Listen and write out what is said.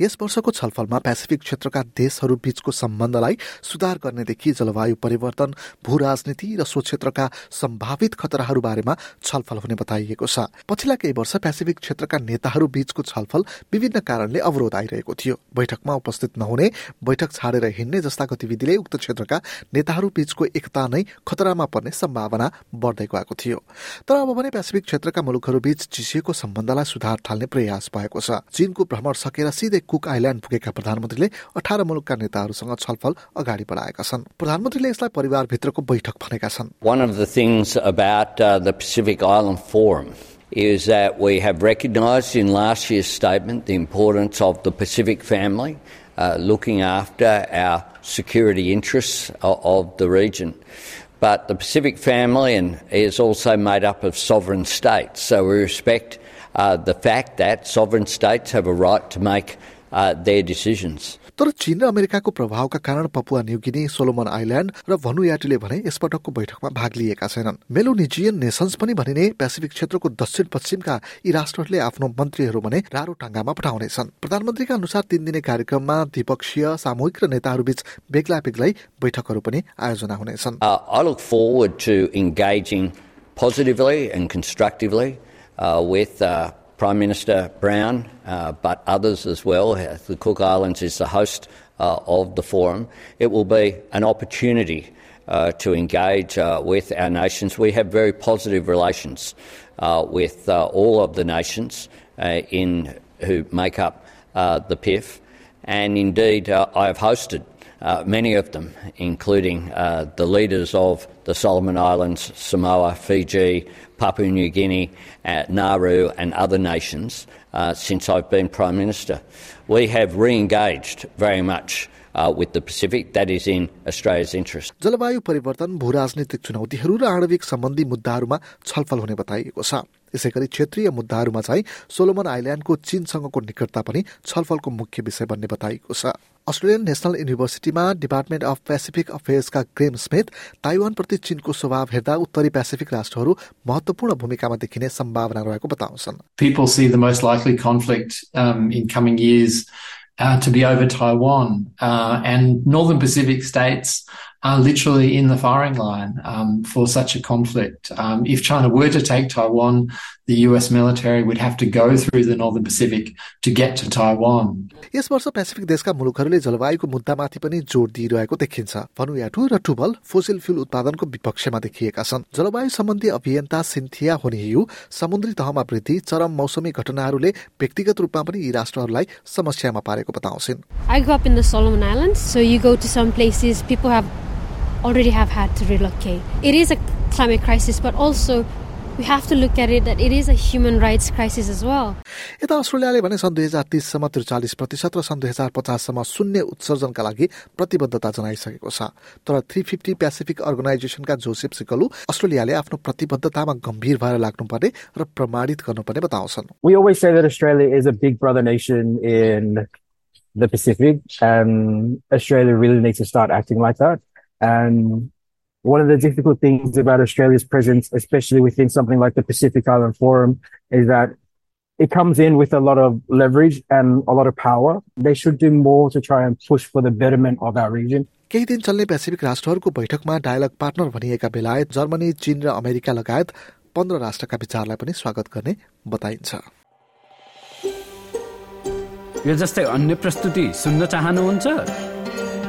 यस वर्षको छलफलमा पेसिफिक क्षेत्रका देशहरू बीचको सम्बन्धलाई सुधार गर्नेदेखि जलवायु परिवर्तन भू राजनीति र सो क्षेत्रका सम्भावित खतराहरू बारेमा छलफल हुने बताइएको छ। पछिल्ला केही वर्ष पेसिफिक क्षेत्रका नेताहरू बीचको छलफल विभिन्न कारणले अवरोध आइरहेको थियो। बैठकमा उपस्थित नहुने बैठक छाडेर हिँड्ने जस्ता गतिविधिले उक्त क्षेत्रका नेताहरू बीचको एकता नै खतरामा पर्ने सम्भावना बढ्दै गएको थियो। तर अब भने पेसिफिक क्षेत्रका मुलुकहरू बीच चिसिएको सम्बन्धलाई सुधार थाल्ने प्रयास भएको छ। चीनको भ्रमण सकेर सिधै कुक आइल्याण्ड पुगेका प्रधानमन्त्रीले अठार मुलुकका नेताहरूसँग छलफल अगाडि बढाएका छन् प्रधानमन्त्रीले यसलाई परिवारभित्रको बैठक भनेका छन् One of the things about uh, the Pacific Island Forum is that we have recognised in last year's statement the importance of the Pacific family, uh, looking after our security interests of, of the region. But the Pacific family and is also made up of sovereign states, so we respect uh, the fact that sovereign states have a right to make uh, their decisions. तर चीन र अमेरिकाको प्रभावका कारण Papua New Guinea Solomon island र भनुयाटीले भने यसपटकको बैठकमा भाग लिएका छैनन्। मेलोनिजियन नेसन्स पनि भनिने पेसिफिक क्षेत्रको दक्षिण पश्चिमका यी राष्ट्रहरूले आफ्नो मन्त्रीहरू भने रारो टाङ्गामा पठाउनेछन्। प्रधानमन्त्रीका अनुसार तीन दिने कार्यक्रममा द्विपक्षीय सामूहिक र नेताहरूबीच बेग्ला बेग्लै बैठकहरू पनि आयोजना हुनेछन्। Uh, positively and constructively uh, with uh, Prime Minister Brown, uh, but others as well. Uh, The Cook Islands is the host uh, of the forum. It will be an opportunity uh, to engage uh, with our nations. We have very positive relations uh, with all of the nations in who make up the PIF, and indeed I have hosted uh, many of them, including uh, the leaders of the Solomon Islands, Samoa, Fiji, Papua New Guinea, uh, Nauru, and other nations uh, since I've been Prime Minister. We have re engaged very much uh, with the Pacific. That is in Australia's interest. जलवायु परिवर्तन भू राजनीतिक चुनौतीहरू र आणविक सम्बन्धी मुद्दाहरूमा छलफल हुने बताइएको छ यसै गरी क्षेत्रीय मुद्दाहरूमा चाहिँ सोलोमन आइल्याण्डको चीनसँगको निकटता पनि छलफलको मुख्य विषय बन्ने बताइएको छ अस्ट्रेलियन नेसनल युनिभर्सिटीमा डिपार्टमेन्ट अफ पेसिफिक अफेयर्सका ग्रेम स्मिथ ताइवानप्रति चीनको स्वभाव हेर्दा उत्तरी पेसिफिक राष्ट्रहरू महत्वपूर्ण भूमिकामा देखिने सम्भावना रहेको बताउँछन् people see the most likely conflict um, in coming years uh, to be over Taiwan. Uh, and Northern Pacific states are literally in the firing line um, for such a conflict. Um, if China were to take Taiwan, the US military would have to go through the Northern Pacific to get to Taiwan. यस वर्ष Pacific देशका मुलुकहरूले जलवायुको मुद्दामाथि पनि जोड दिइरहेको देखिन्छ भनुयाटु र tuple fossil fuel उत्पादनको विपक्षमा देखिएका छन् जलवायु सम्बन्धी अभियन्ता सिन्थिया होनियु समुद्री तहमा वृद्धि चरम मौसमी घटनाहरूले व्यक्तिगत रूपमा पनि यी राष्ट्रहरूलाई समस्यामा पारेको बताउँछिन् I grew up in the Solomon Islands, so you go to some places, people have already have had to relocate. It is a climate crisis, but also we have to look at it that it is a human rights crisis as well. यता अस्ट्रेलियाले भने सन् दुई हजार तीससम्म त्रिचालिस प्रतिशत र सन् दुई हजार पचाससम्म शून्य उत्सर्जनका लागि प्रतिबद्धता जनाइसकेको छ तर थ्री फिफ्टी पेसिफिक अर्गनाइजेसनका जोसेफ सिकलु अस्ट्रेलियाले आफ्नो प्रतिबद्धतामा गम्भीर भएर लाग्नुपर्ने र प्रमाणित गर्नुपर्ने बताउँछन् we always say that Australia is a big brother nation in the Pacific, and Australia really needs to start acting like that. And one of the difficult things about Australia's presence, especially within something like the Pacific Island Forum, is that it comes in with a lot of leverage and a lot of power. They should do more to try and push for the betterment of our region. केही दिन चल्ने Pacific राष्ट्रहरूको बैठकमा dialogue partner भनिएका बेलायत Germany चीन र America लगायत पन्ध्र राष्ट्रका विचारलाई पनि स्वागत गर्ने बताइन्छ यो जस्तै अन्य प्रस्तुति सुन्न चाहनुहुन्छ